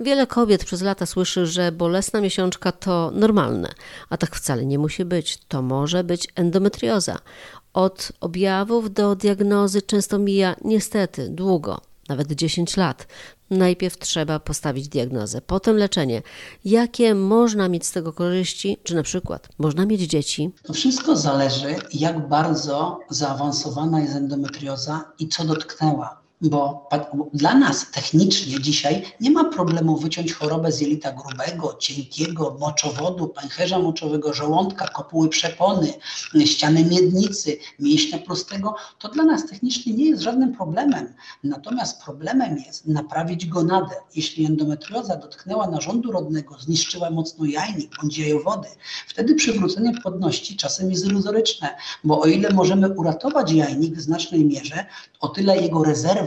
Wiele kobiet przez lata słyszy, że bolesna miesiączka to normalne, a tak wcale nie musi być. To może być endometrioza. Od objawów do diagnozy często mija niestety długo, nawet 10 lat. Najpierw trzeba postawić diagnozę, potem leczenie. Jakie można mieć z tego korzyści, czy na przykład można mieć dzieci? To wszystko zależy, jak bardzo zaawansowana jest endometrioza i co dotknęła bo dla nas technicznie dzisiaj nie ma problemu wyciąć chorobę z jelita grubego, cienkiego, moczowodu, pęcherza moczowego, żołądka, kopuły przepony, ściany miednicy, mięśnia prostego. To dla nas technicznie nie jest żadnym problemem. Natomiast problemem jest naprawić gonadę. Jeśli endometrioza dotknęła narządu rodnego, zniszczyła mocno jajnik bądź jajowody, wtedy przywrócenie płodności czasem jest iluzoryczne, bo o ile możemy uratować jajnik w znacznej mierze, o tyle jego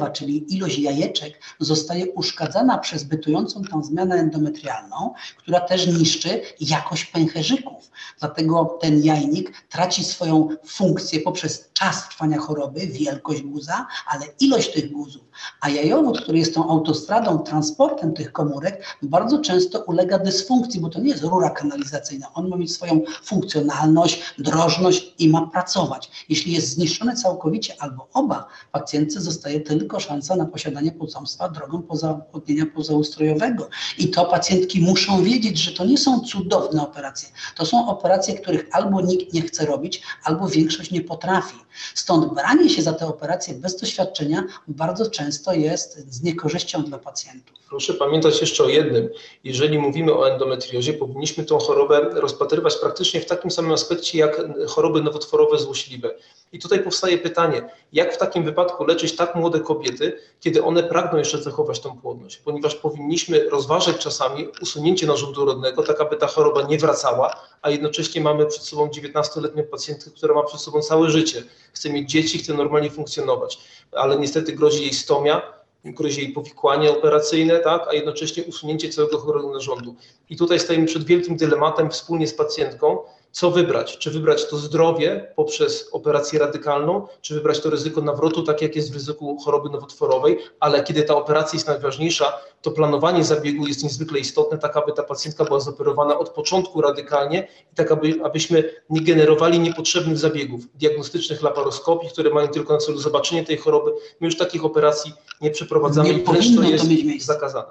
czyli ilość jajeczek, zostaje uszkadzana przez bytującą tam zmianę endometrialną, która też niszczy jakość pęcherzyków. Dlatego ten jajnik traci swoją funkcję poprzez czas trwania choroby, wielkość guza, ale ilość tych guzów. A jajowód, który jest tą autostradą, transportem tych komórek, bardzo często ulega dysfunkcji, bo to nie jest rura kanalizacyjna. On ma mieć swoją funkcjonalność, drożność i ma pracować. Jeśli jest zniszczony całkowicie albo oba, pacjentce zostaje tylko tylko szansa na posiadanie potomstwa drogą pozaopłodnienia pozaustrojowego. I to pacjentki muszą wiedzieć, że to nie są cudowne operacje. To są operacje, których albo nikt nie chce robić, albo większość nie potrafi. Stąd branie się za te operacje bez doświadczenia bardzo często jest z niekorzyścią dla pacjentów. Proszę pamiętać jeszcze o jednym. Jeżeli mówimy o endometriozie, powinniśmy tą chorobę rozpatrywać praktycznie w takim samym aspekcie jak choroby nowotworowe złośliwe. I tutaj powstaje pytanie, jak w takim wypadku leczyć tak młode kobiety, kiedy one pragną jeszcze zachować tą płodność, ponieważ powinniśmy rozważać czasami usunięcie narządu rodnego, tak aby ta choroba nie wracała, a jednocześnie mamy przed sobą 19-letnią pacjentkę, która ma przed sobą całe życie. Chce mieć dzieci, chce normalnie funkcjonować, ale niestety grozi jej stomia, grozi jej powikłanie operacyjne, tak, a jednocześnie usunięcie całego chorego narządu. I tutaj stajemy przed wielkim dylematem wspólnie z pacjentką, co wybrać? Czy wybrać to zdrowie poprzez operację radykalną, czy wybrać to ryzyko nawrotu, tak jak jest w ryzyku choroby nowotworowej, ale kiedy ta operacja jest najważniejsza, to planowanie zabiegu jest niezwykle istotne, tak aby ta pacjentka była zoperowana od początku radykalnie i tak aby, abyśmy nie generowali niepotrzebnych zabiegów diagnostycznych laparoskopii, które mają tylko na celu zobaczenie tej choroby. My już takich operacji nie przeprowadzamy nie i wręcz to jest to zakazane.